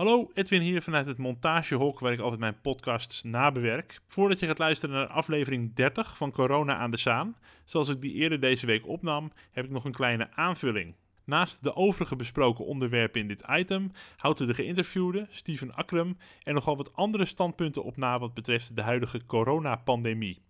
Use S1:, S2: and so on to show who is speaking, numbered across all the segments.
S1: Hallo, Edwin hier vanuit het montagehok waar ik altijd mijn podcasts nabewerk. Voordat je gaat luisteren naar aflevering 30 van Corona aan de Zaan, zoals ik die eerder deze week opnam, heb ik nog een kleine aanvulling. Naast de overige besproken onderwerpen in dit item houdt de geïnterviewde, Steven Akram, er nogal wat andere standpunten op na wat betreft de huidige coronapandemie.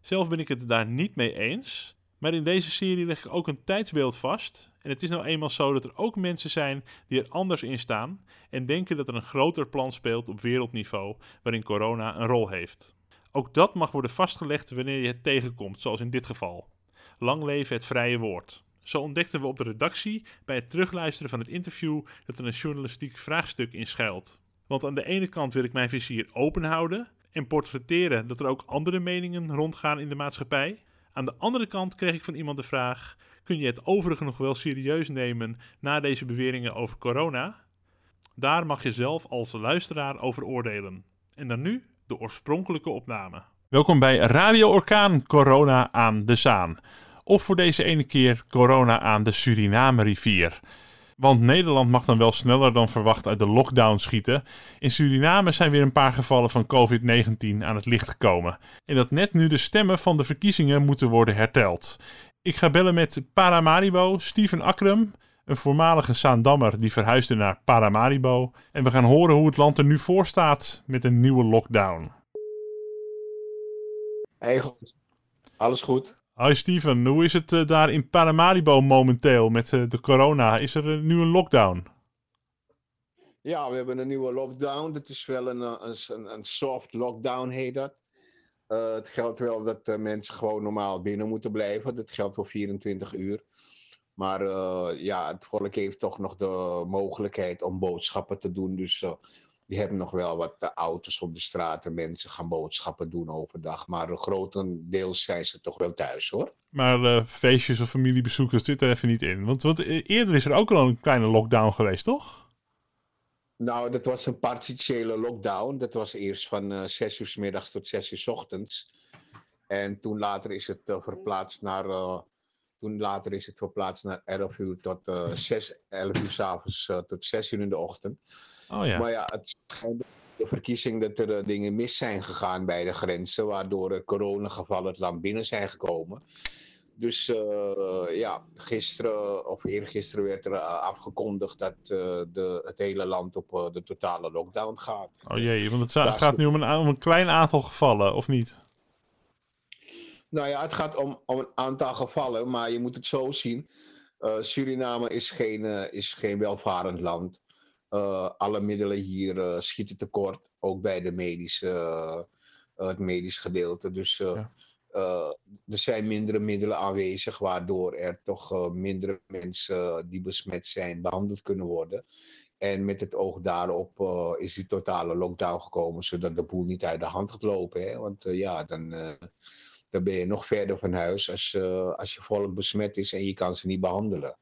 S1: Zelf ben ik het daar niet mee eens, maar in deze serie leg ik ook een tijdsbeeld vast. En het is nou eenmaal zo dat er ook mensen zijn die er anders in staan en denken dat er een groter plan speelt op wereldniveau waarin corona een rol heeft. Ook dat mag worden vastgelegd wanneer je het tegenkomt, zoals in dit geval. Lang leven het vrije woord. Zo ontdekten we op de redactie bij het terugluisteren van het interview dat er een journalistiek vraagstuk in schuilt. Want aan de ene kant wil ik mijn vizier open houden en portretteren dat er ook andere meningen rondgaan in de maatschappij. Aan de andere kant kreeg ik van iemand de vraag: kun je het overige nog wel serieus nemen na deze beweringen over corona? Daar mag je zelf als luisteraar over oordelen. En dan nu de oorspronkelijke opname. Welkom bij Radio Orkaan Corona aan de Zaan. Of voor deze ene keer corona aan de Suriname-rivier. Want Nederland mag dan wel sneller dan verwacht uit de lockdown schieten. In Suriname zijn weer een paar gevallen van COVID-19 aan het licht gekomen. En dat net nu de stemmen van de verkiezingen moeten worden herteld. Ik ga bellen met Paramaribo, Steven Akram, een voormalige Saandammer die verhuisde naar Paramaribo. En we gaan horen hoe het land er nu voor staat met een nieuwe lockdown.
S2: Hey, goed. Alles goed?
S1: Hoi Steven, hoe is het uh, daar in Paramaribo momenteel met uh, de corona? Is er uh, nu een lockdown?
S2: Ja, we hebben een nieuwe lockdown. Dat is wel een, een, een soft lockdown, heet dat. het geldt wel dat mensen gewoon normaal binnen moeten blijven. Dat geldt voor 24 uur. Maar ja, het volk heeft toch nog de mogelijkheid om boodschappen te doen. Dus die hebben nog wel wat auto's op de straat en mensen gaan boodschappen doen overdag. Maar grotendeels zijn ze toch wel thuis hoor.
S1: Maar uh, feestjes of familiebezoekers zitten er even niet in. Want, want eerder is er ook al een kleine lockdown geweest, toch?
S2: Nou, dat was een partiële lockdown. Dat was eerst van uh, 6 uur s middags tot 6 uur s ochtends. En toen later is het uh, verplaatst naar. Uh, toen later is het verplaatst naar 11 uur tot 6, 11 uur s avonds tot 6 uur in de ochtend.
S1: Oh ja.
S2: Maar ja, het de verkiezing dat er dingen mis zijn gegaan bij de grenzen, waardoor uh, coronagevallen het land binnen zijn gekomen. Dus uh, ja, gisteren of eergisteren werd er afgekondigd dat uh, de, het hele land op de totale lockdown gaat.
S1: Oh jee, want het gaat nu om een, om een klein aantal gevallen, of niet?
S2: Nou ja, het gaat om, om een aantal gevallen, maar je moet het zo zien. Suriname is geen, is geen welvarend land. Uh, alle middelen hier schieten tekort, ook bij de medische, het medisch gedeelte. Dus ja. er zijn mindere middelen aanwezig, waardoor er toch mindere mensen die besmet zijn behandeld kunnen worden. En met het oog daarop is die totale lockdown gekomen, zodat de boel niet uit de hand gaat lopen. Hè? Want ja, dan, dan ben je nog verder van huis als, als je volk besmet is en je kan ze niet behandelen.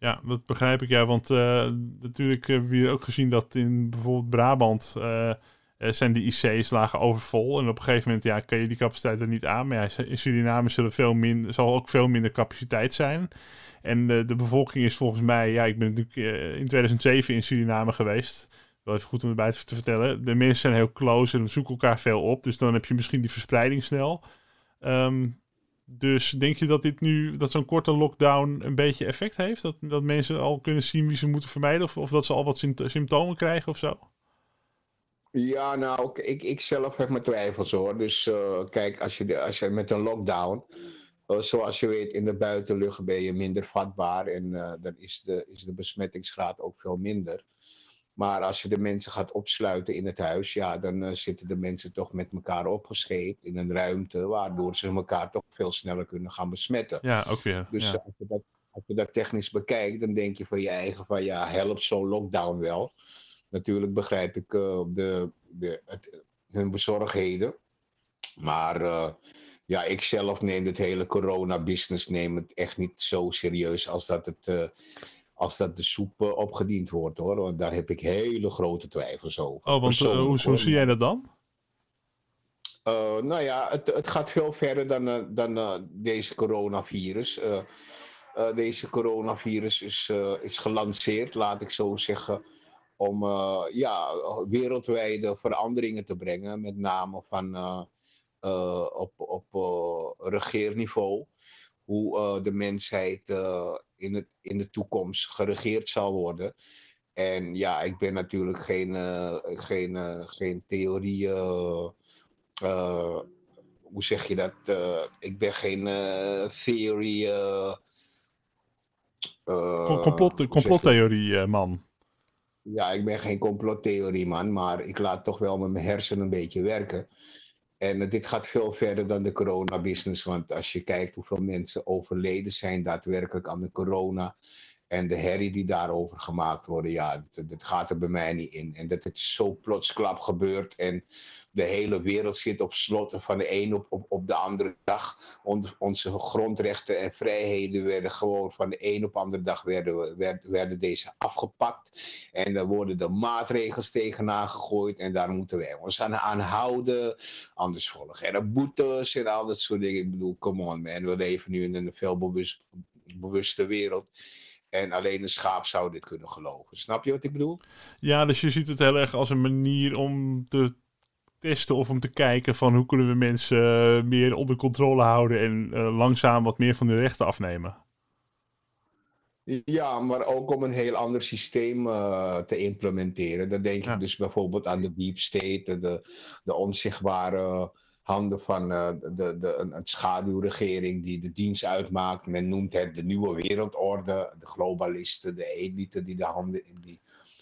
S1: Ja, dat begrijp ik ja, want uh, natuurlijk hebben we ook gezien dat in bijvoorbeeld Brabant uh, zijn die IC's lagen overvol. En op een gegeven moment ja, kan je die capaciteit er niet aan. Maar in Suriname zullen veel minder, zal ook veel minder capaciteit zijn. En de bevolking is volgens mij, ja, ik ben natuurlijk in 2007 in Suriname geweest. Even goed om erbij te vertellen. De mensen zijn heel close en zoeken elkaar veel op. Dus dan heb je misschien die verspreiding snel. Um, dus denk je dat dit nu, dat zo'n korte lockdown een beetje effect heeft? Dat, dat mensen al kunnen zien wie ze moeten vermijden? Of, of dat ze al wat symptomen krijgen of zo?
S2: Ja, nou, ik, ik zelf heb mijn twijfels hoor. Dus uh, kijk, als je, als je met een lockdown, uh, zoals je weet, in de buitenlucht ben je minder vatbaar en uh, dan is de, is de besmettingsgraad ook veel minder. Maar als je de mensen gaat opsluiten in het huis, ja, dan uh, zitten de mensen toch met elkaar opgescheept in een ruimte, waardoor ze elkaar toch veel sneller kunnen gaan besmetten.
S1: Ja, ook weer.
S2: Dus
S1: ja.
S2: als, je dat, als je dat technisch bekijkt, dan denk je van je eigen van ja, helpt zo'n lockdown wel. Natuurlijk begrijp ik uh, de, de, het, hun bezorgdheden. Maar uh, ja, ik zelf neem het hele corona-business neem het echt niet zo serieus als dat het als dat de soep uh, opgediend wordt hoor. Want daar heb ik hele grote twijfels over.
S1: Oh, want uh, hoe, hoe zie jij dat dan?
S2: Uh, nou ja, het, het gaat veel verder dan, dan deze coronavirus. deze coronavirus is, is gelanceerd, laat ik zo zeggen, om ja, wereldwijde veranderingen te brengen, met name van, op, op regeerniveau. Hoe de mensheid in, het, in de toekomst geregeerd zal worden. En ja, ik ben natuurlijk geen, geen, geen theorie hoe zeg je dat? Ik ben geen theory. Uh,
S1: Complot, complottheorie, man.
S2: Ja, ik ben geen complottheorie, man. Maar ik laat toch wel met mijn hersenen een beetje werken. En dit gaat veel verder dan de coronabusiness. Want als je kijkt hoeveel mensen overleden zijn daadwerkelijk aan de corona. En de herrie die daarover gemaakt worden, ja, dat, gaat er bij mij niet in. En dat het zo plotsklap gebeurt. En de hele wereld zit op slot van de een op, op, op de andere dag. onze grondrechten en vrijheden werden gewoon van de een op de andere dag werden, werden, werden deze afgepakt. En dan worden de maatregels tegenaan gegooid en daar moeten wij ons aan, aan houden. Anders volgen er boetes en al dat soort dingen. Ik bedoel, come on man, we leven nu in een veel bewust, bewuste wereld. En alleen een schaap zou dit kunnen geloven. Snap je wat ik bedoel?
S1: Ja, dus je ziet het heel erg als een manier om te testen of om te kijken van hoe kunnen we mensen eh, meer onder controle houden en uh, langzaam wat meer van de rechten afnemen.
S2: Ja, maar ook om een heel ander systeem uh, te implementeren. Dan denk ik dus bijvoorbeeld aan de deep state, de, de onzichtbare handen van uh, de, de, een, een, schaduwregering die de dienst uitmaakt. Men noemt het de nieuwe wereldorde, de globalisten, de elite die de handen die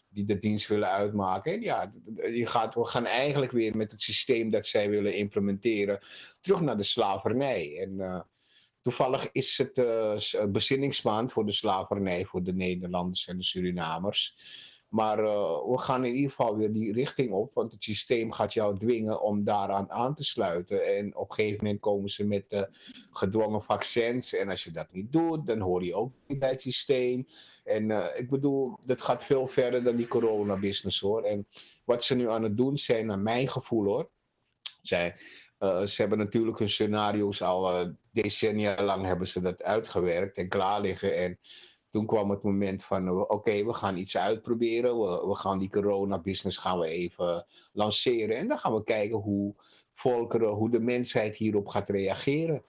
S2: die de dienst willen uitmaken. En ja, je gaat, we gaan eigenlijk weer met het systeem dat zij willen implementeren terug naar de slavernij. En uh, toevallig is het uh, bezinningsmaand voor de slavernij voor de Nederlanders en de Surinamers. Maar uh, we gaan in ieder geval weer die richting op, want het systeem gaat jou dwingen om daaraan aan te sluiten. En op een gegeven moment komen ze met de gedwongen vaccins. En als je dat niet doet, dan hoor je ook niet bij het systeem. En uh, ik bedoel, dat gaat veel verder dan die corona-business hoor. En wat ze nu aan het doen zijn, naar mijn gevoel hoor. Zij, uh, ze hebben natuurlijk hun scenario's al decennia lang hebben ze dat uitgewerkt en klaar liggen. En toen kwam het moment van, oké, we gaan iets uitproberen. We, we gaan die corona-business gaan we even lanceren. En dan gaan we kijken hoe volkeren, hoe de mensheid hierop gaat reageren.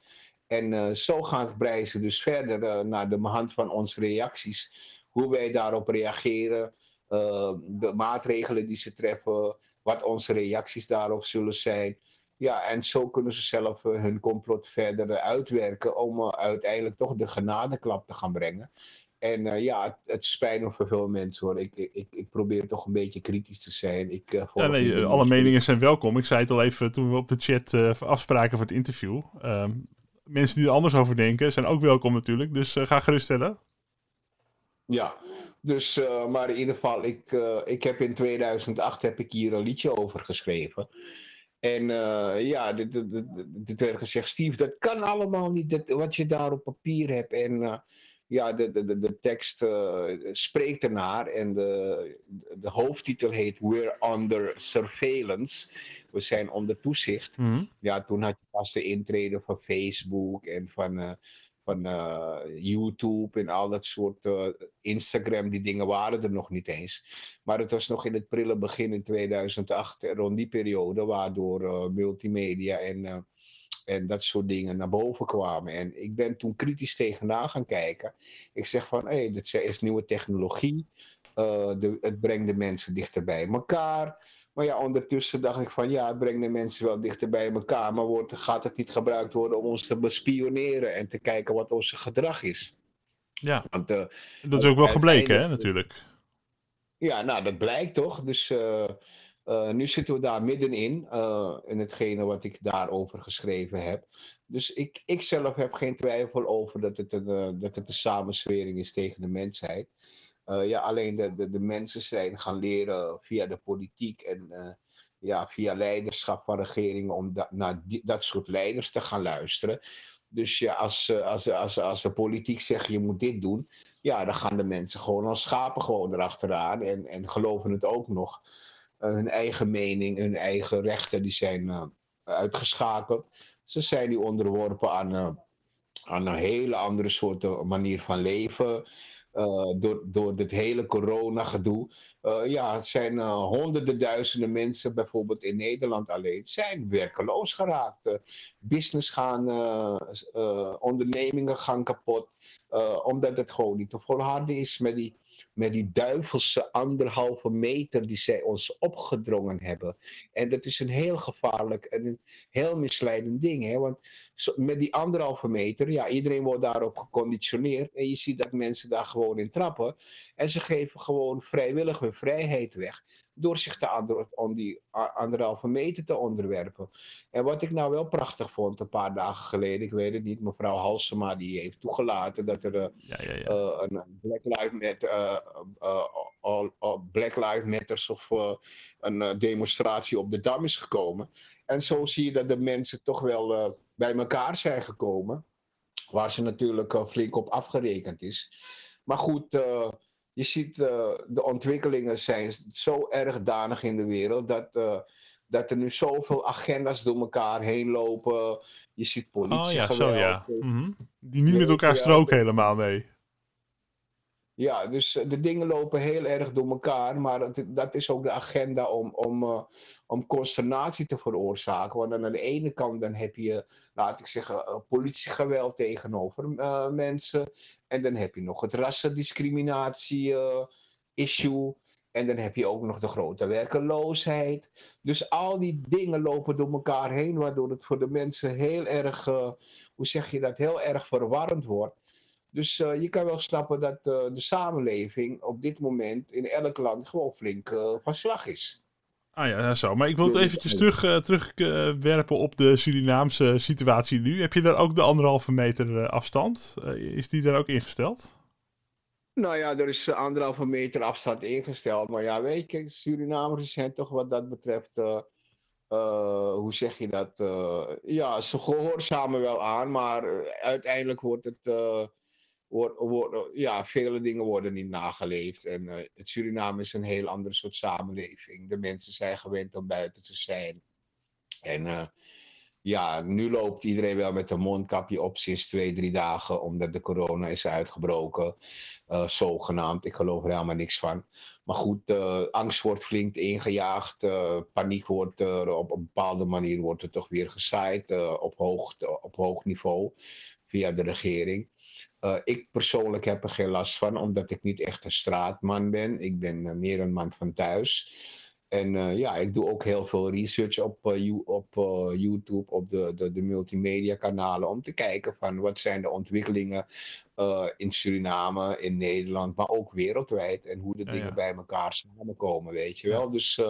S2: En uh, zo gaat Breizen dus verder naar de hand van onze reacties. Hoe wij daarop reageren, de maatregelen die ze treffen, wat onze reacties daarop zullen zijn. Ja, en zo kunnen ze zelf hun complot verder uitwerken om uiteindelijk toch de genadeklap te gaan brengen. En uh, ja, het, het, spijt me voor veel mensen hoor. Ik, ik, ik probeer toch een beetje kritisch te zijn. Ik, uh,
S1: ja, nee, alle meningen zijn welkom. Ik zei het al even toen we op de chat uh, afspraken voor het interview. Ehm, mensen die er anders over denken zijn ook welkom natuurlijk. Dus ga geruststellen.
S2: Ja, dus, maar in ieder geval, ik, ik heb in 2008 heb ik hier een liedje over geschreven. En ja, dit, dit, dit, dit, werd gezegd, Steve, dat kan allemaal niet, dat, wat je daar op papier hebt. En ja, de, de, de tekst uh, spreekt ernaar en de, de hoofdtitel heet We're Under Surveillance. We zijn onder toezicht. Mhm. Ja, toen had je pas de intrede van Facebook en van, van uh, YouTube en al dat soort Instagram. Die dingen waren er nog niet eens. Maar het was nog in het prille begin in 2008, rond die periode, waardoor multimedia en en dat soort dingen naar boven kwamen. En ik ben toen kritisch tegenaan gaan kijken. Ik zeg van, hé, hey, dit is nieuwe technologie. De, het brengt de mensen dichter bij elkaar. Maar ja, ondertussen dacht ik van, ja, het brengt de mensen wel dichter bij elkaar. Maar wordt, gaat het niet gebruikt worden om ons te bespioneren en te kijken wat ons gedrag is?
S1: Ja, Want, uh, dat is ook wel gebleken, hè, natuurlijk.
S2: Ja, nou, dat blijkt toch. Dus... Uh, uh, nu zitten we daar middenin, in hetgene wat ik daarover geschreven heb. Dus ik, ik zelf heb geen twijfel over dat het een, dat het een samenswering is tegen de mensheid. Ja, alleen de, de, de, mensen zijn gaan leren via de politiek en ja, via leiderschap van regeringen om naar die, dat soort leiders te gaan luisteren. Dus ja, als, als, als, als de politiek zegt je moet dit doen, ja, dan gaan de mensen gewoon als schapen gewoon erachteraan en, en geloven het ook nog. Eh, hun eigen mening, hun eigen rechten, die zijn eh, uitgeschakeld. Ze zijn nu onderworpen aan, eh, aan een hele andere soort manier van leven. Door, door dit hele corona-gedoe. ja, het zijn honderden duizenden mensen, bijvoorbeeld in Nederland alleen, zijn werkeloos geraakt. business gaan, ondernemingen gaan kapot. Omdat het gewoon niet te volharden is met die met die duivelse anderhalve meter die zij ons opgedrongen hebben. En dat is een heel gevaarlijk en een heel misleidend ding. Hè? Want met die anderhalve meter, ja, iedereen wordt daarop geconditioneerd. En je ziet dat mensen daar gewoon in trappen. En ze geven gewoon vrijwillig hun vrijheid weg door zich te om die anderhalve meter te onderwerpen. En wat ik nou wel prachtig vond een paar dagen geleden, ik weet het niet, mevrouw Halsema die heeft toegelaten dat er uh, ja, ja, ja. Uh, een Black Lives Matter, uh, Black Lives Matters of een demonstratie op de Dam is gekomen. En zo zie je dat de mensen toch wel bij elkaar zijn gekomen, waar ze natuurlijk flink op afgerekend is. Maar goed, je ziet uh, de ontwikkelingen zijn zo erg danig in de wereld dat, uh, dat er nu zoveel agenda's door elkaar heen lopen. Je ziet politie. Oh ja, zo ja.
S1: Mm Die niet met elkaar stroken helemaal, nee.
S2: Ja, dus eh, de dingen lopen heel erg door elkaar, maar dat is ook de agenda om, om, uh, om consternatie te veroorzaken. Want aan de ene kant dan heb je, laat ik zeggen, politiegeweld tegenover mensen. En dan heb je nog het rassendiscriminatie-issue. en dan heb je ook nog de grote werkeloosheid. Dus al die dingen lopen door elkaar heen, waardoor het voor de mensen heel erg, hoe zeg je dat, heel erg verwarrend wordt. Dus uh, je kan wel snappen dat uh, de samenleving op dit moment in elk land gewoon flink uh, van slag is.
S1: Ah ja, zo. Maar ik wil het eventjes terug, terugwerpen op de Surinaamse situatie nu. Heb je daar ook de anderhalve meter afstand? is die daar ook ingesteld?
S2: Nou ja, er is anderhalve meter afstand ingesteld. Maar ja, weet je, Surinamers zijn toch wat dat betreft hoe zeg je dat? ja, ze gehoorzamen wel aan, maar uiteindelijk wordt het wordt, ja, vele dingen worden niet nageleefd. En uh, het Suriname is een heel ander soort samenleving. De mensen zijn gewend om buiten te zijn. En uh, ja, nu loopt iedereen wel met een mondkapje op sinds twee, drie dagen, omdat de corona is uitgebroken. Uh, zogenaamd, ik geloof er helemaal niks van. Maar goed, angst wordt flink ingejaagd. paniek wordt er op een bepaalde manier wordt er toch weer gezaaid op, hoog, op hoog niveau via de regering. Uh, ik persoonlijk heb er geen last van, omdat ik niet echt een straatman ben. Ik ben uh, meer een man van thuis. En uh, ja, ik doe ook heel veel research op, op YouTube, op de, de, de multimedia kanalen, om te kijken van wat zijn de ontwikkelingen in Suriname, in Nederland, maar ook wereldwijd. En hoe de dingen bij elkaar samenkomen, weet je wel. Dus,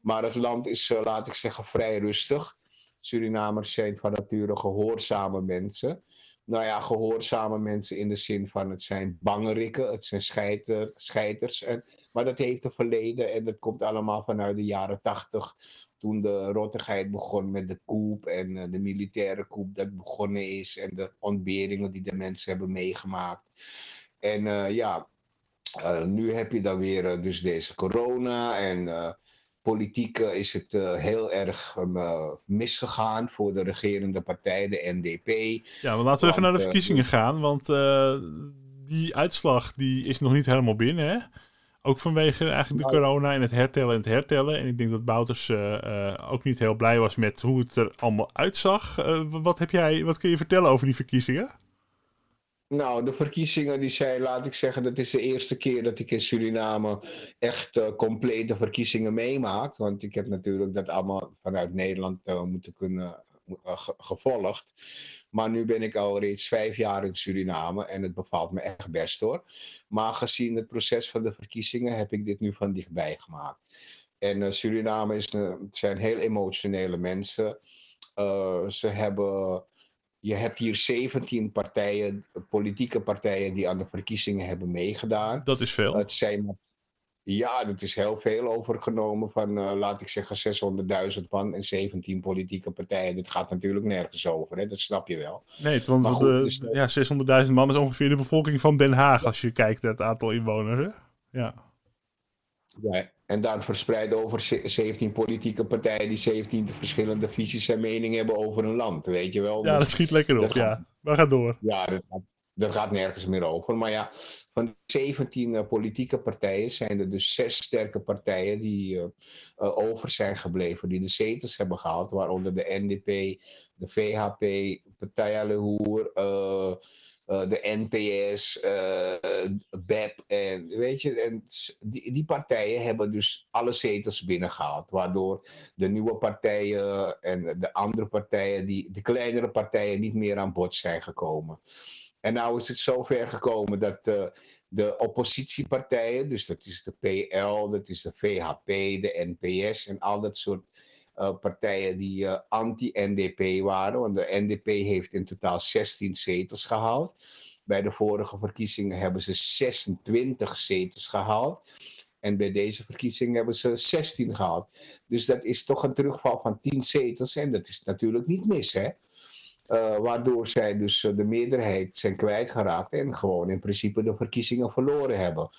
S2: maar het land is, laat ik zeggen, vrij rustig. Surinamers zijn van nature gehoorzame mensen nou ja, gehoorzame mensen in de zin van het zijn bangerikken, het zijn scheiter, scheiters. En, maar dat heeft een verleden en dat komt allemaal vanuit de jaren tachtig. Toen de rottigheid begon met de koep en eh, de militaire koep dat begonnen is. En de ontberingen die de mensen hebben meegemaakt. En uh, ja, uh, nu heb je dan weer dus deze corona en politiek is het uh, heel erg uh, misgegaan voor de regerende partij, de NDP.
S1: Ja, maar laten we even naar de verkiezingen gaan, want die uitslag die is nog niet helemaal binnen, hè? Ook vanwege eigenlijk de nou, corona en het hertellen en het hertellen. En ik denk dat Bouters ook niet heel blij was met hoe het er allemaal uitzag. wat, heb jij, wat kun je vertellen over die verkiezingen?
S2: Nou, de verkiezingen die zijn, laat ik zeggen, dat is de eerste keer dat ik in Suriname echt uh, complete verkiezingen meemaak. Want ik heb natuurlijk dat allemaal vanuit Nederland uh, moeten kunnen uh, gevolgd. Maar nu ben ik al reeds vijf jaar in Suriname en het bevalt me echt best hoor. Maar gezien het proces van de verkiezingen heb ik dit nu van dichtbij gemaakt. En Suriname is, zijn heel emotionele mensen. ze hebben je hebt hier 17 partijen, politieke partijen die aan de verkiezingen hebben meegedaan.
S1: Dat is veel.
S2: Het zijn, ja, dat is heel veel overgenomen van, uh, laat ik zeggen, 600.000 man en 17 politieke partijen. Dit gaat natuurlijk nergens over, hè? dat snap je wel.
S1: Nee, want goed, de, dus, uh, ja, 600.000 man is ongeveer de bevolking van Den Haag als je kijkt naar het aantal inwoners. Hè? Ja.
S2: Ja. En dan verspreid over 17 politieke partijen die 17 verschillende visies en meningen hebben over een land, weet je wel.
S1: Ja, dat schiet lekker op, ja. We gaan door.
S2: Ja, dat, dat gaat nergens meer over. Maar ja, van de 17 politieke partijen zijn er dus zes sterke partijen die over zijn gebleven, die de zetels hebben gehaald, waaronder de NDP, de VHP, Partij Lehoer, uh, de NPS, eh, BEP. En, weet je, en die, die partijen hebben dus alle zetels binnengehaald. Waardoor de nieuwe partijen en de andere partijen, die, de kleinere partijen, niet meer aan bod zijn gekomen. En nou is het zover gekomen dat uh, de oppositiepartijen, dus dat is de PL, dat is de VHP, de NPS en al dat soort partijen die uh, anti-NDP waren. Want de NDP heeft in totaal 16 zetels gehaald. Bij de vorige verkiezingen hebben ze 26 zetels gehaald. En bij deze verkiezingen hebben ze 16 gehaald. Dus dat is toch een terugval van 10 zetels. En dat is natuurlijk niet mis, hè? Uh, waardoor zij dus de meerderheid zijn kwijtgeraakt en gewoon in principe de verkiezingen verloren hebben.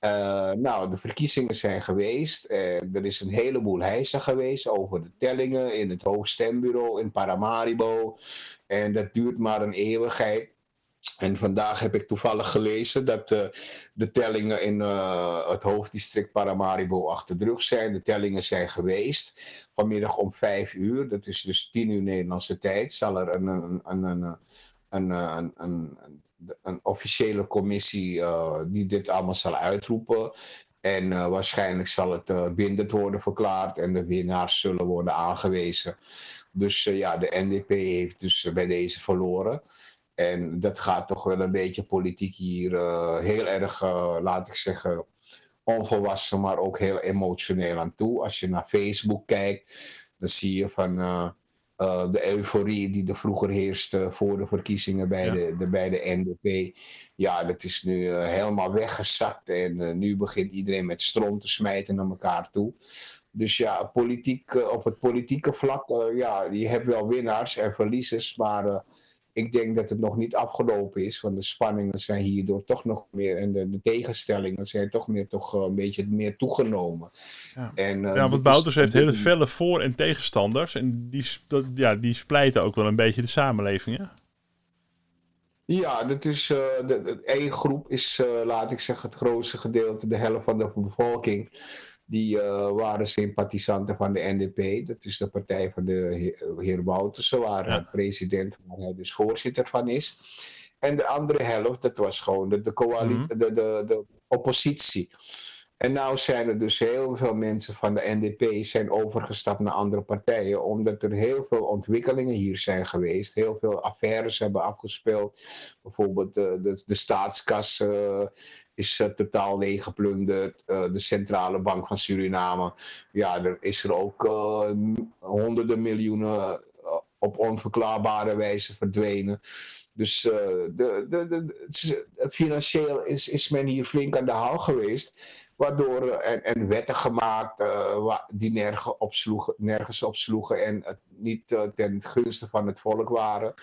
S2: Uh, nou, de verkiezingen zijn geweest. Uh, er is een heleboel hijsen geweest over de tellingen in het hoofdstembureau in Paramaribo. En dat duurt maar een eeuwigheid. En vandaag heb ik toevallig gelezen dat uh, de tellingen in het hoofddistrict Paramaribo achter de rug zijn. De tellingen zijn geweest. Vanmiddag om vijf uur, dat is dus tien uur Nederlandse tijd, zal er een, een, een, een, een, een, een een officiële commissie uh, die dit allemaal zal uitroepen. En uh, waarschijnlijk zal het uh, bindend worden verklaard en de winnaars zullen worden aangewezen. Dus ja, de NDP heeft dus bij deze verloren. En dat gaat toch wel een beetje politiek hier heel erg, laat ik zeggen, onvolwassen, maar ook heel emotioneel aan toe. Als je naar Facebook kijkt, dan zie je van uh, de euforie die er vroeger heerste voor de verkiezingen bij, de, de, bij de NDP. Ja, dat is nu uh, helemaal weggezakt. En uh, nu begint iedereen met strom te smijten naar elkaar toe. Dus ja, politiek, op het politieke vlak, ja, je hebt wel winnaars en verliezers. Maar ik denk dat het nog niet afgelopen is. Want de spanningen zijn hierdoor toch nog meer. En de, de tegenstellingen zijn toch meer toch een beetje meer toegenomen.
S1: Ja, en, uh, ja want Bouters heeft hele felle voor- en tegenstanders. En die, dat, ja, die splijten ook wel een beetje de samenleving. Hè?
S2: Ja, dat is, uh, de, de, één groep is, uh, laat ik zeggen, het grootste gedeelte, de helft van de bevolking die uh, waren sympathisanten van de NDP. Dat is de partij van de heer, Woutersen, waar ja. president, waar hij dus voorzitter van is. En de andere helft, dat was gewoon de, de, coalitie, mm -hmm. de, de, de oppositie. En nou zijn er dus heel veel mensen van de NDP zijn overgestapt naar andere partijen, omdat er heel veel ontwikkelingen hier zijn geweest. Heel veel affaires hebben afgespeeld. Bijvoorbeeld de, de, de staatskas uh, is uh, totaal leeggeplunderd. Uh, de centrale bank van Suriname. Ja, er is er ook honderden miljoenen op onverklaarbare wijze verdwenen. Dus de, de, de, financieel is, is men hier flink aan de haal geweest. Waardoor, en, en wetten gemaakt uh, die nergens opsloegen, nergens opsloegen en het niet uh, ten gunste van het volk waren.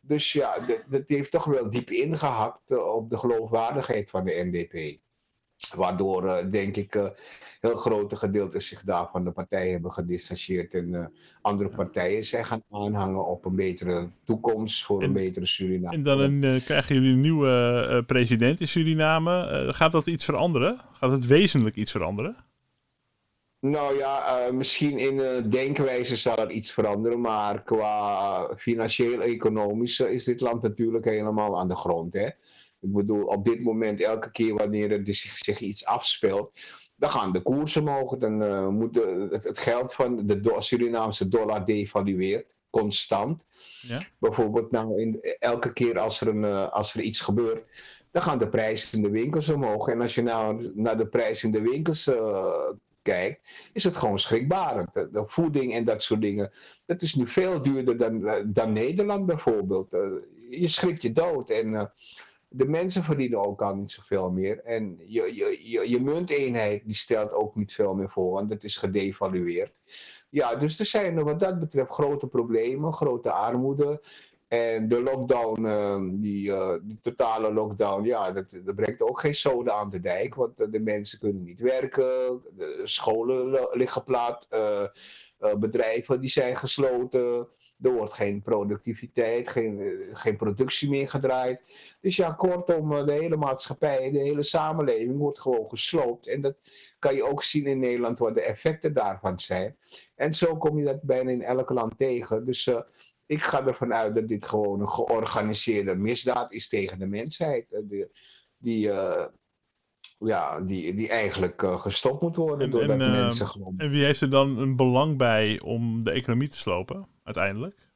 S2: Dus ja, dat heeft toch wel diep ingehakt uh, op de geloofwaardigheid van de NDP. Waardoor, uh, denk ik, uh, heel grote gedeeltes zich daar van de partij hebben gedistanceerd. En uh, andere partijen zijn gaan aanhangen op een betere toekomst voor en, een betere Suriname.
S1: En dan een, krijgen jullie een nieuwe president in Suriname. gaat dat iets veranderen? Gaat het wezenlijk iets veranderen?
S2: Nou ja, misschien in de denkwijze zal er iets veranderen. Maar qua financieel-economisch is dit land natuurlijk helemaal aan de grond. Hè? Ik bedoel, op dit moment, elke keer wanneer er zich, zich iets afspeelt, dan gaan de koersen omhoog. Dan uh, moet de, het, het, geld van de Surinaamse dollar devalueert, constant. Ja? Bijvoorbeeld, nou, in, elke keer als er, een, uh, als er iets gebeurt, dan gaan de prijzen in de winkels omhoog. En als je nou naar de prijzen in de winkels uh, kijkt, is het gewoon schrikbarend. De, de, voeding en dat soort dingen, dat is nu veel duurder dan, dan Nederland bijvoorbeeld. je schrikt je dood en de mensen verdienen ook al niet zoveel meer. En je, je, je, je munteenheid die stelt ook niet veel meer voor, want het is gedevalueerd. Ja, dus er zijn wat dat betreft grote problemen, grote armoede. En de lockdown, uh, die, uh, die, totale lockdown, ja, dat, dat, brengt ook geen zoden aan de dijk. Want de mensen kunnen niet werken, de scholen liggen plat, uh, bedrijven die zijn gesloten Er wordt geen productiviteit, geen, geen productie meer gedraaid. Dus ja, kortom, de hele maatschappij, de hele samenleving wordt gewoon gesloopt. En dat kan je ook zien in Nederland wat de effecten daarvan zijn. En zo kom je dat bijna in elk land tegen. Dus ik ga ervan uit dat dit gewoon een georganiseerde misdaad is tegen de mensheid. Die, die, ja, die, die eigenlijk uh, gestopt moet worden door doordat en, mensen gewoon...
S1: En wie heeft er dan een belang bij om de economie te slopen, uiteindelijk?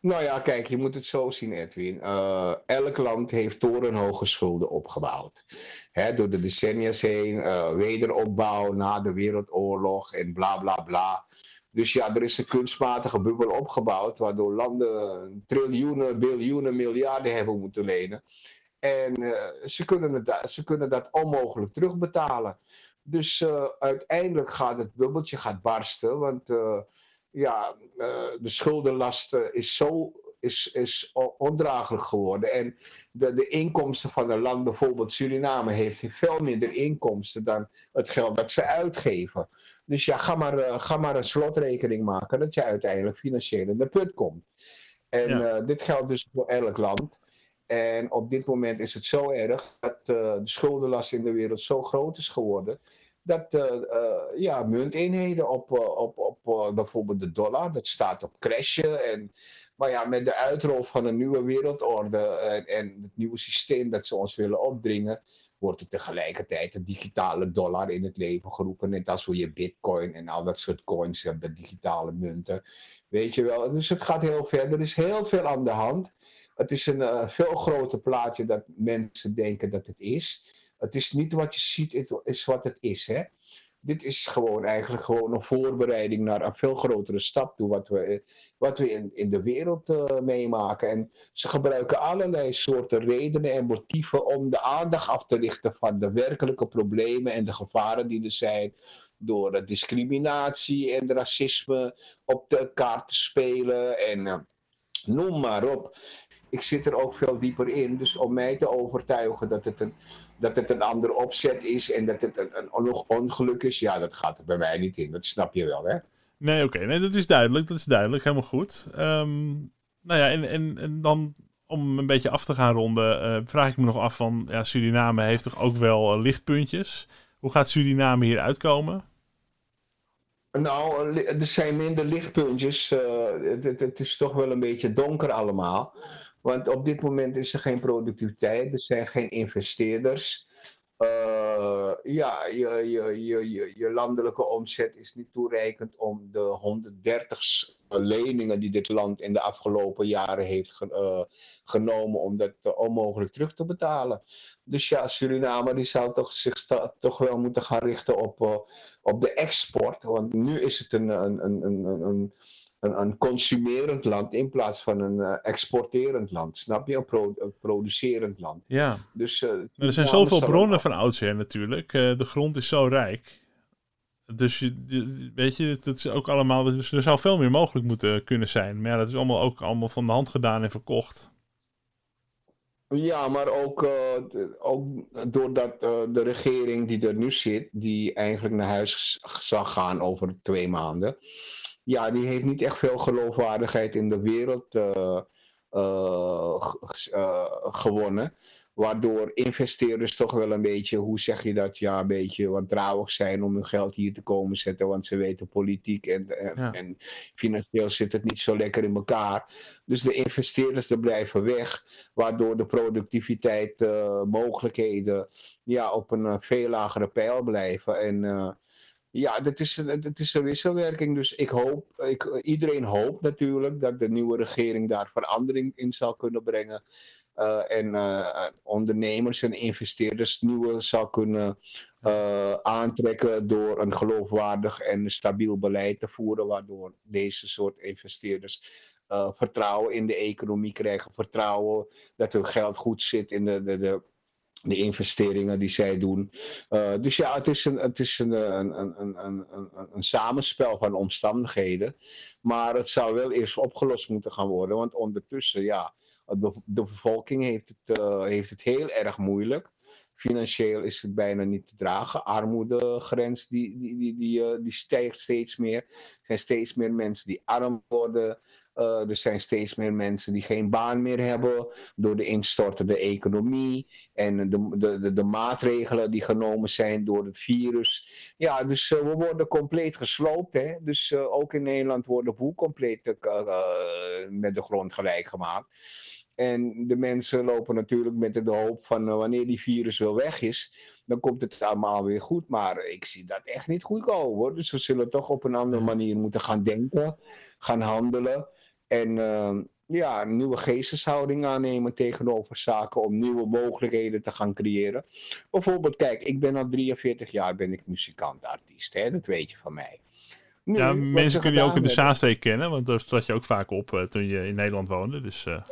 S2: Nou ja, kijk, je moet het zo zien, Edwin. Uh, elk land heeft torenhoge schulden opgebouwd. Hè, door de decennia's heen, uh, wederopbouw na de Wereldoorlog en bla bla bla. Dus ja, er is een kunstmatige bubbel opgebouwd, waardoor landen triljoenen, biljoenen, miljarden hebben moeten lenen. En uh, ze, kunnen het, ze kunnen dat onmogelijk terugbetalen. Dus uiteindelijk gaat het bubbeltje gaat barsten. Want ja, de schuldenlast is zo is, is ondraaglijk geworden. En de, de inkomsten van een land, bijvoorbeeld Suriname, heeft veel minder inkomsten dan het geld dat ze uitgeven. Dus ja, ga maar, ga maar een slotrekening maken dat je uiteindelijk financieel in de put komt. En ja. dit geldt dus voor elk land. En op dit moment is het zo erg dat uh, de schuldenlast in de wereld zo groot is geworden. Dat uh, ja, munteenheden op, op, op bijvoorbeeld de dollar, dat staat op crashen. En, maar ja, met de uitrol van een nieuwe wereldorde en, en het nieuwe systeem dat ze ons willen opdringen, wordt er tegelijkertijd de digitale dollar in het leven geroepen. Net als hoe je bitcoin en al dat soort coins hebt, digitale munten. Weet je wel, dus het gaat heel ver. Er is heel veel aan de hand. Het is een veel groter plaatje dat mensen denken dat het is. Het is niet wat je ziet, het is wat het is. Hè? Dit is gewoon eigenlijk gewoon een voorbereiding naar een veel grotere stap toe, wat we, wat we in, in de wereld uh, meemaken. En ze gebruiken allerlei soorten redenen en motieven om de aandacht af te richten van de werkelijke problemen en de gevaren die er zijn door discriminatie en racisme op de kaart te spelen en uh, noem maar op ik zit er ook veel dieper in. Dus om mij te overtuigen dat het een, dat het een ander opzet is en dat het een, een ongeluk is, ja, dat gaat er bij mij niet in. Dat snap je wel, hè?
S1: Nee, oké. Nee, dat is duidelijk. Dat is duidelijk. Helemaal goed. Um, nou ja, en, en, en dan om een beetje af te gaan ronden, uh, vraag ik me nog af van, ja, Suriname heeft toch ook wel uh, lichtpuntjes. Hoe gaat Suriname hier uitkomen?
S2: Nou, er zijn minder lichtpuntjes. Uh, het, het, is toch wel een beetje donker allemaal. Want op dit moment is er geen productiviteit, er zijn geen investeerders. Uh, ja, je, je, je, je, landelijke omzet is niet toereikend om de 130 leningen die dit land in de afgelopen jaren heeft uh, genomen, om dat uh, onmogelijk terug te betalen. Dus ja, Suriname die zou toch, zich toch wel moeten gaan richten op, op de export. Want nu is het een, een, een, een, een een, een consumerend land in plaats van een uh, exporterend land. Snap je? Een, pro, een producerend land.
S1: Ja. Dus, uh, er zijn zoveel bronnen van oudsher natuurlijk. Uh, de grond is zo rijk. Dus je, weet je, dat is ook allemaal. Dus er zou veel meer mogelijk moeten kunnen zijn. Maar ja, dat is allemaal ook allemaal van de hand gedaan en verkocht.
S2: Ja, maar ook, ook doordat de regering die er nu zit, die eigenlijk naar huis zal gaan over twee maanden ja, die heeft niet echt veel geloofwaardigheid in de wereld uh, uh, gewonnen. Waardoor investeerders toch wel een beetje, hoe zeg je dat, ja, een beetje wantrouwig zijn om hun geld hier te komen zetten. Want ze weten politiek en, en, en financieel zit het niet zo lekker in elkaar. Dus de investeerders er blijven weg, waardoor de productiviteit, mogelijkheden ja, op een veel lagere pijl blijven. En ja, dat is, dat is een wisselwerking. Dus ik hoop, ik, iedereen hoopt natuurlijk dat de nieuwe regering daar verandering in zal kunnen brengen. Uh, en uh, ondernemers en investeerders nieuwe zal kunnen uh, aantrekken door een geloofwaardig en stabiel beleid te voeren, waardoor deze soort investeerders vertrouwen in de economie krijgen, vertrouwen dat hun geld goed zit in de, de, de de investeringen die zij doen. Uh, dus ja, het is, een, het is een, een, een, een, een, een samenspel van omstandigheden. Maar het zou wel eerst opgelost moeten gaan worden. Want ondertussen, ja, de, de bevolking heeft het, uh, heeft het heel erg moeilijk. Financieel is het bijna niet te dragen. Armoedegrens die, die, die, die, die stijgt steeds meer. Er zijn steeds meer mensen die arm worden. Uh, er zijn steeds meer mensen die geen baan meer hebben door de instortende economie en de, de, de, de maatregelen die genomen zijn door het virus. Ja, dus uh, we worden compleet gesloopt. Hè? Dus ook in Nederland wordt de boel compleet met de grond gelijk gemaakt. En de mensen lopen natuurlijk met de hoop van wanneer die virus wel weg is, dan komt het allemaal weer goed. Maar ik zie dat echt niet goed komen hoor. Dus we zullen toch op een andere manier moeten gaan denken, gaan handelen. En uh, ja, een nieuwe geesteshouding aannemen tegenover zaken om nieuwe mogelijkheden te gaan creëren. Bijvoorbeeld, kijk, ik ben al 43 jaar ben ik muzikant, artiest, hè? dat weet je van mij.
S1: Nu, ja, mensen kunnen je ook in de Zaanstreek kennen, want daar zat je ook vaak op uh, toen je in Nederland woonde. Dus, uh...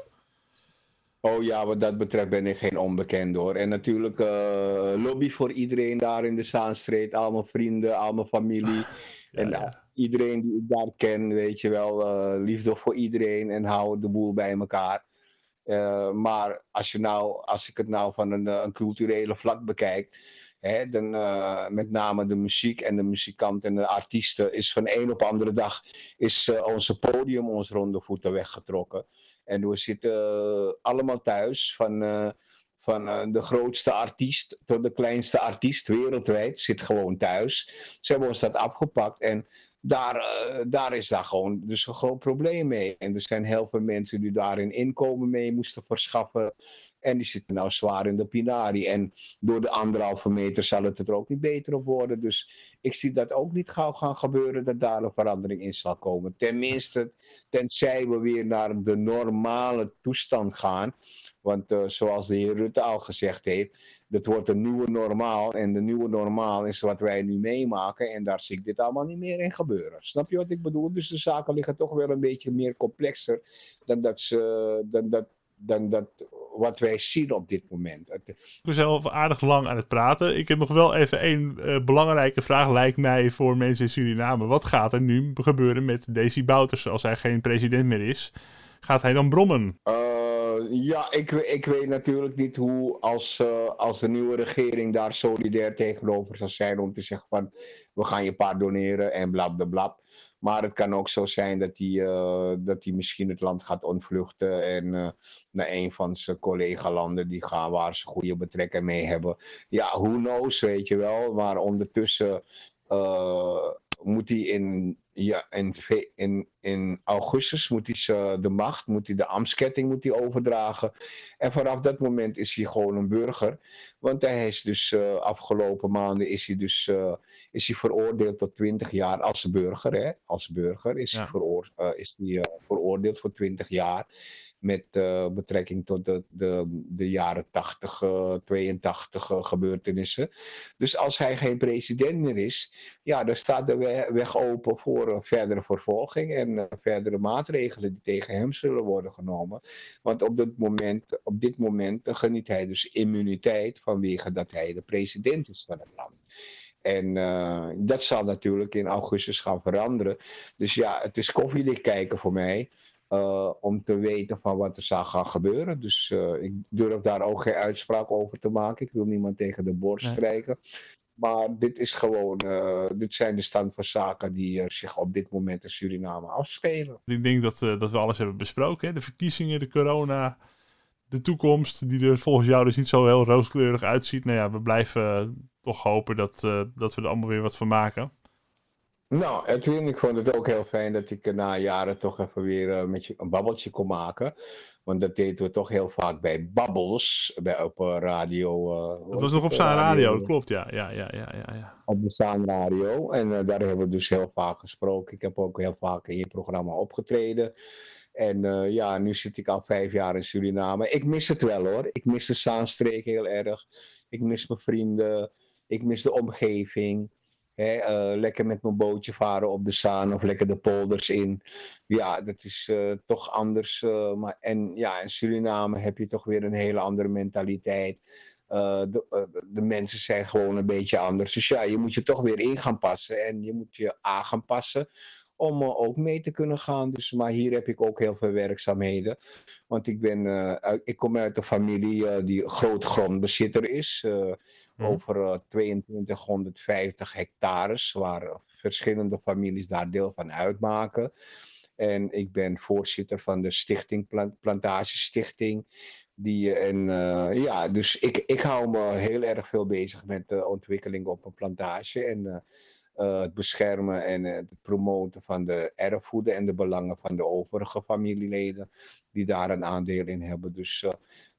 S2: Oh ja, wat dat betreft ben ik geen onbekend hoor. En natuurlijk uh, lobby voor iedereen daar in de Zaanstreek, al mijn vrienden, al mijn familie. ja, en ja iedereen die ik daar ken, weet je wel, uh, liefde voor iedereen en hou de boel bij elkaar. Uh, maar als, je nou, als ik het nou van een, eh, een culturele vlak bekijk, hè, dan met name de muziek en de muzikanten en de artiesten, is van een op andere dag is onze podium ons ronde voeten weggetrokken. En we zitten allemaal thuis van van uh, de grootste artiest tot de kleinste artiest wereldwijd zit gewoon thuis. Ze hebben ons dat afgepakt en daar, daar is daar gewoon dus een groot probleem mee. En er zijn heel veel mensen die daar een inkomen mee moesten verschaffen. En die zitten nou zwaar in de pinari. En door de anderhalve meter zal het er ook niet beter op worden. Dus ik zie dat ook niet gauw gaan gebeuren dat daar een verandering in zal komen. Tenminste, tenzij we weer naar de normale toestand gaan. Want uh, zoals de heer Rutte al gezegd heeft, dat wordt een nieuwe normaal. En de nieuwe normaal is wat wij nu meemaken. En daar zie ik dit allemaal niet meer in gebeuren. Snap je wat ik bedoel? Dus de zaken liggen toch wel een beetje meer complexer dan dat, ze, dan dat, dan dat wat wij zien op dit moment.
S1: We zijn al aardig lang aan het praten. Ik heb nog wel even één uh, belangrijke vraag, lijkt mij, voor mensen in Suriname. Wat gaat er nu gebeuren met Desi Bouters als hij geen president meer is? Gaat hij dan brommen?
S2: Uh, ja, ik, ik weet natuurlijk niet hoe als, uh, als de nieuwe regering daar solidair tegenover zou zijn om te zeggen van we gaan je pardoneren en blablabla. Maar het kan ook zo zijn dat hij, uh, dat hij misschien het land gaat ontvluchten en naar een van zijn collega-landen die gaan waar ze goede betrekkingen mee hebben. Ja, who knows, weet je wel. Maar ondertussen moet hij in, ja, in, in, in augustus moet hij de macht, moet hij de ambtsketting moet hij overdragen. En vanaf dat moment is hij gewoon een burger. Want hij is dus uh, afgelopen maanden is hij dus uh, is hij veroordeeld tot 20 jaar als burger. Hè? Als burger is ja. hij, veroor, uh, is hij veroordeeld voor 20 jaar met uh, betrekking tot de, de, de jaren 80, uh, 82 uh, gebeurtenissen. Dus als hij geen president meer is, ja, dan staat de weg open voor verdere vervolging en eh, verdere maatregelen die tegen hem zullen worden genomen. Want op dit moment, op dit moment geniet hij dus immuniteit vanwege dat hij de president is van het land. En uh, dat zal natuurlijk in augustus gaan veranderen. Dus ja, het is koffiedik kijken voor mij. Uh, om te weten van wat er zou gaan gebeuren. Dus uh, ik durf daar ook geen uitspraak over te maken. Ik wil niemand tegen de borst nee. strijken. Maar dit is gewoon, uh, dit zijn de stand van zaken die zich op dit moment in Suriname afspelen.
S1: Ik denk dat, dat we alles hebben besproken. Hè? De verkiezingen, de corona, de toekomst, die er volgens jou dus niet zo heel rooskleurig uitziet. Nou ja, we blijven toch hopen dat, dat we er allemaal weer wat van maken.
S2: Nou, Edwin, ik vond het ook heel fijn dat ik na jaren toch even weer uh, met je een babbeltje kon maken. Want dat deden we toch heel vaak bij Babbels, bij, op uh, radio.
S1: Uh, dat was nog op Zaan Radio, radio, dat klopt, ja. ja, ja, ja, ja, ja.
S2: Op de Zaan Radio. En daar hebben we dus heel vaak gesproken. Ik heb ook heel vaak in je programma opgetreden. En ja, nu zit ik al vijf jaar in Suriname. Ik mis het wel hoor. Ik mis de Zaanstreek heel erg. Ik mis mijn vrienden. Ik mis de omgeving. Uh, lekker met mijn bootje varen op de Zaan of lekker de polders in. Ja, dat is uh, toch anders. Uh, maar, en ja, in Suriname heb je toch weer een hele andere mentaliteit. De, de, mensen zijn gewoon een beetje anders. Dus ja, je moet je toch weer in gaan passen. En je moet je aan gaan passen om ook mee te kunnen gaan. Dus, maar hier heb ik ook heel veel werkzaamheden. Want ik, ben, ik kom uit een familie die groot grondbezitter is. Mhm. Over 2250 hectares, waar verschillende families daar deel van uitmaken. En ik ben voorzitter van de stichting Plant Plantage Stichting. Die, en, ja, dus ik, ik hou me heel erg veel bezig met de ontwikkeling op een plantage. En het beschermen en het promoten van de erfgoeden en de belangen van de overige familieleden die daar een aandeel in hebben. Dus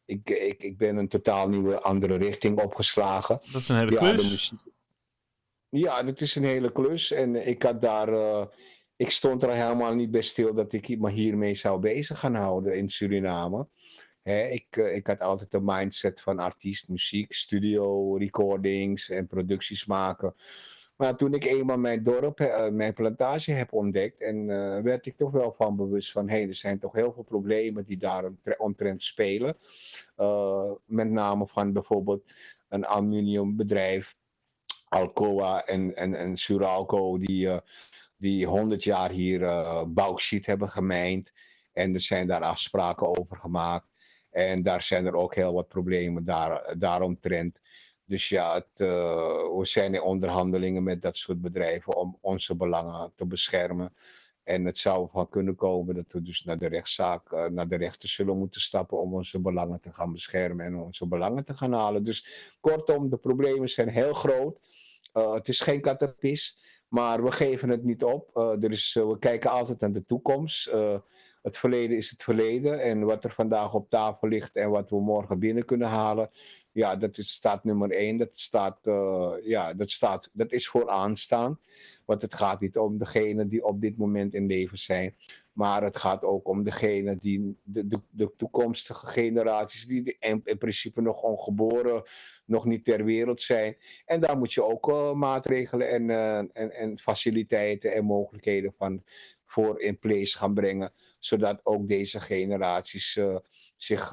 S2: ik, ik, ik ben een totaal nieuwe andere richting opgeslagen.
S1: Dat is een hele ja, klus.
S2: Ja, dat is een hele klus. En ik had daar. ik stond er helemaal niet bij stil dat ik me hiermee zou bezig gaan houden in Suriname. Hè, ik, ik had altijd de mindset van artiest, muziek, studio, recordings en producties maken. Maar toen ik eenmaal mijn dorp, uh, mijn plantage heb ontdekt, en uh, werd ik toch wel van bewust van, hé, hey, er zijn toch heel veel problemen die daar omtrent spelen. Uh, met name van bijvoorbeeld een aluminiumbedrijf, Alcoa en, en, en Suralco, die, die 100 jaar hier bauxiet hebben gemijnd. En er zijn daar afspraken over gemaakt. En daar zijn er ook heel wat problemen daar, daaromtrent. Dus ja, we zijn in onderhandelingen met dat soort bedrijven om onze belangen te beschermen. En het zou van kunnen komen dat we dus naar de rechtszaak, uh, naar de rechter zullen moeten stappen om onze belangen te gaan beschermen en onze belangen te gaan halen. Dus kortom, de problemen zijn heel groot. Uh, het is geen katapis, maar we geven het niet op. er is, we kijken altijd naar de toekomst. het verleden is het verleden en wat er vandaag op tafel ligt en wat we morgen binnen kunnen halen, ja, dat is, staat nummer één. Dat, staat, uh, ja, dat, staat, dat is vooraanstaan. Want het gaat niet om degene die op dit moment in leven zijn. Maar het gaat ook om degene die, de, de, de toekomstige generaties, die in, in, principe nog ongeboren, nog niet ter wereld zijn. En daar moet je ook uh, maatregelen en, uh, en, en faciliteiten en mogelijkheden van voor in place gaan brengen. Zodat ook deze generaties zich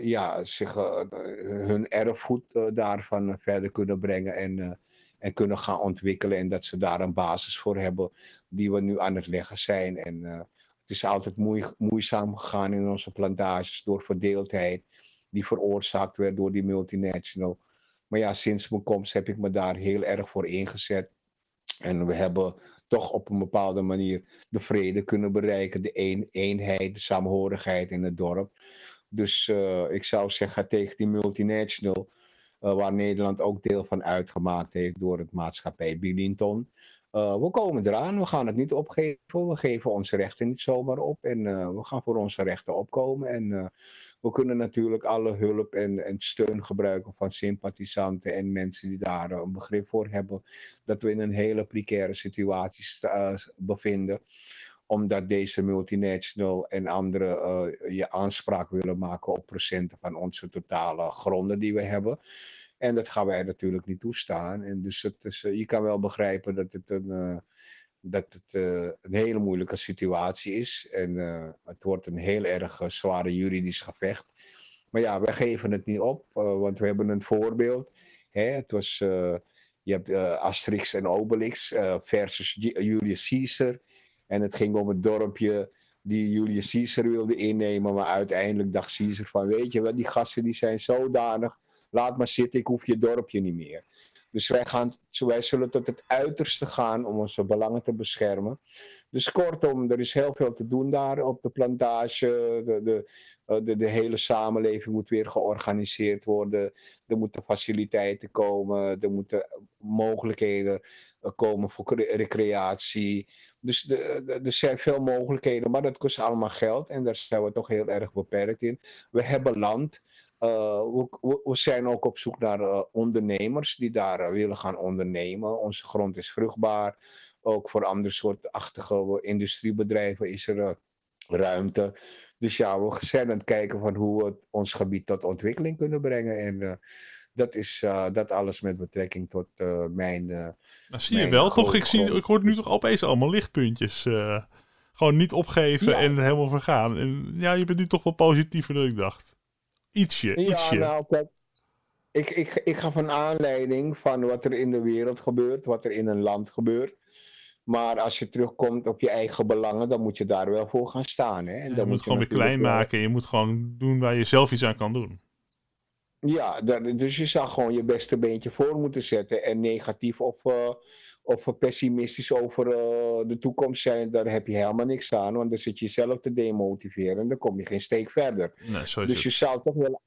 S2: ja, zich, uh, hun erfgoed uh, daarvan verder kunnen brengen en, en kunnen gaan ontwikkelen. En dat ze daar een basis voor hebben die we nu aan het leggen zijn. En het is altijd moei, moeizaam gegaan in onze plantages door verdeeldheid die veroorzaakt werd door die multinational. Maar ja, sinds mijn komst heb ik me daar heel erg voor ingezet. En we hebben toch op een bepaalde manier de vrede kunnen bereiken, de een, eenheid, de saamhorigheid in het dorp. Dus uh, ik zou zeggen tegen die multinational, uh, waar Nederland ook deel van uitgemaakt heeft door het maatschappij Bilinton. Uh, we komen eraan, we gaan het niet opgeven, we geven onze rechten niet zomaar op en we gaan voor onze rechten opkomen. En we kunnen natuurlijk alle hulp en, en steun gebruiken van sympathisanten en mensen die daar een begrip voor hebben dat we in een hele precaire situatie bevinden omdat deze multinational en anderen uh, je aanspraak willen maken op procenten van onze totale gronden die we hebben. En dat gaan wij natuurlijk niet toestaan. En dus het is, uh, je kan wel begrijpen dat het een, uh, dat het, een hele moeilijke situatie is. En het wordt een heel erg zware juridisch gevecht. Maar ja, wij geven het niet op, want we hebben een voorbeeld. Hè? Het was, je hebt Asterix en Obelix versus Julius Caesar. En het ging om het dorpje die Julius Caesar wilde innemen. Maar uiteindelijk dacht Caesar van, weet je wat, die gasten die zijn zodanig. Laat maar zitten, ik hoef je dorpje niet meer. Dus wij, gaan, wij zullen tot het uiterste gaan om onze belangen te beschermen. Dus kortom, er is heel veel te doen daar op de plantage. De, de, eh, de, de hele samenleving moet weer georganiseerd worden. Er moeten faciliteiten komen. Er moeten mogelijkheden eh, komen voor recreatie. Dus er zijn veel mogelijkheden, maar dat kost allemaal geld en daar zijn we toch heel erg beperkt in. We hebben land. Uh, we, we, zijn ook op zoek naar uh, ondernemers die daar uh, willen gaan ondernemen. Onze grond is vruchtbaar. Ook voor andere soortachtige industriebedrijven is er ruimte. Dus ja, we zijn aan het kijken van hoe we ons gebied tot ontwikkeling kunnen brengen. En dat is uh, dat alles met betrekking tot uh, mijn. Uh,
S1: nou, zie je wel, toch? Ik, zie, ik hoor nu toch opeens allemaal lichtpuntjes. gewoon niet opgeven en helemaal vergaan. En ja, je bent nu toch wel positiever dan ik dacht. Ietsje, ietsje. Ja, nou, kijk,
S2: ik, ik, ik ga van aanleiding van wat er in de wereld gebeurt, wat er in een land gebeurt. Maar als je terugkomt op je eigen belangen, dan moet je daar wel voor gaan staan. Hè? En
S1: je
S2: dan
S1: moet, gewoon weer klein maken. Je moet gewoon doen waar je zelf iets aan kan doen.
S2: Ja, dus je zou gewoon je beste beentje voor moeten zetten. En negatief of, uh, of pessimistisch over uh, de toekomst zijn, daar heb je helemaal niks aan. Want dan zit je jezelf te demotiveren en dan kom je geen steek verder.
S1: Nee,
S2: dus
S1: het.
S2: je zou toch wel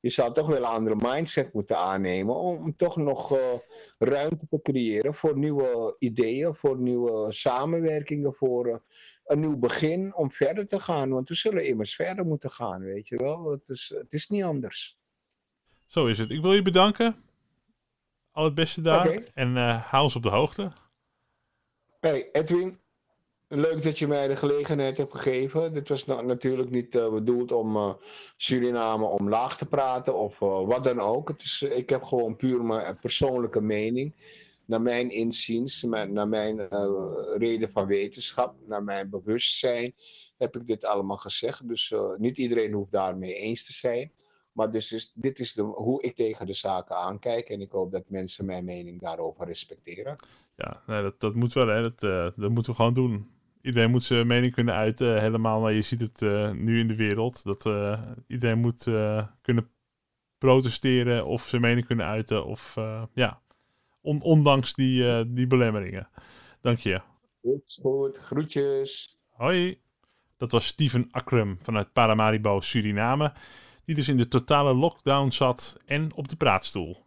S2: je zou toch wel een andere mindset moeten aannemen om toch nog uh, ruimte te creëren voor nieuwe ideeën, voor nieuwe samenwerkingen, voor uh, een nieuw begin om verder te gaan. Want we zullen immers verder moeten gaan, weet je wel. Het is, het is niet anders.
S1: Zo is het. Ik wil je bedanken. Al het beste daar. En uh, hou ons op de hoogte.
S2: Hey Edwin, leuk dat je mij de gelegenheid hebt gegeven. Dit was nou natuurlijk niet uh, bedoeld om uh, Suriname omlaag te praten of uh, wat dan ook. Het is, ik heb gewoon puur mijn persoonlijke mening. Naar mijn inziens, mijn, naar mijn reden van wetenschap, naar mijn bewustzijn heb ik dit allemaal gezegd. Dus niet iedereen hoeft daarmee eens te zijn. Maar dus is, dit is de, hoe ik tegen de zaken aankijk. En ik hoop dat mensen mijn mening daarover respecteren.
S1: Ja, nee, dat, dat moet wel. Hè. Dat, uh, dat moeten we gewoon doen. Iedereen moet zijn mening kunnen uiten. Helemaal, maar je ziet het uh, nu in de wereld. Dat iedereen moet kunnen protesteren of zijn mening kunnen uiten. Of ja, on, ondanks die, die belemmeringen. Dank je.
S2: Goed, goed. Groetjes.
S1: Hoi. Dat was Steven Akrum vanuit Paramaribo, Suriname die dus in de totale lockdown zat en op de praatstoel.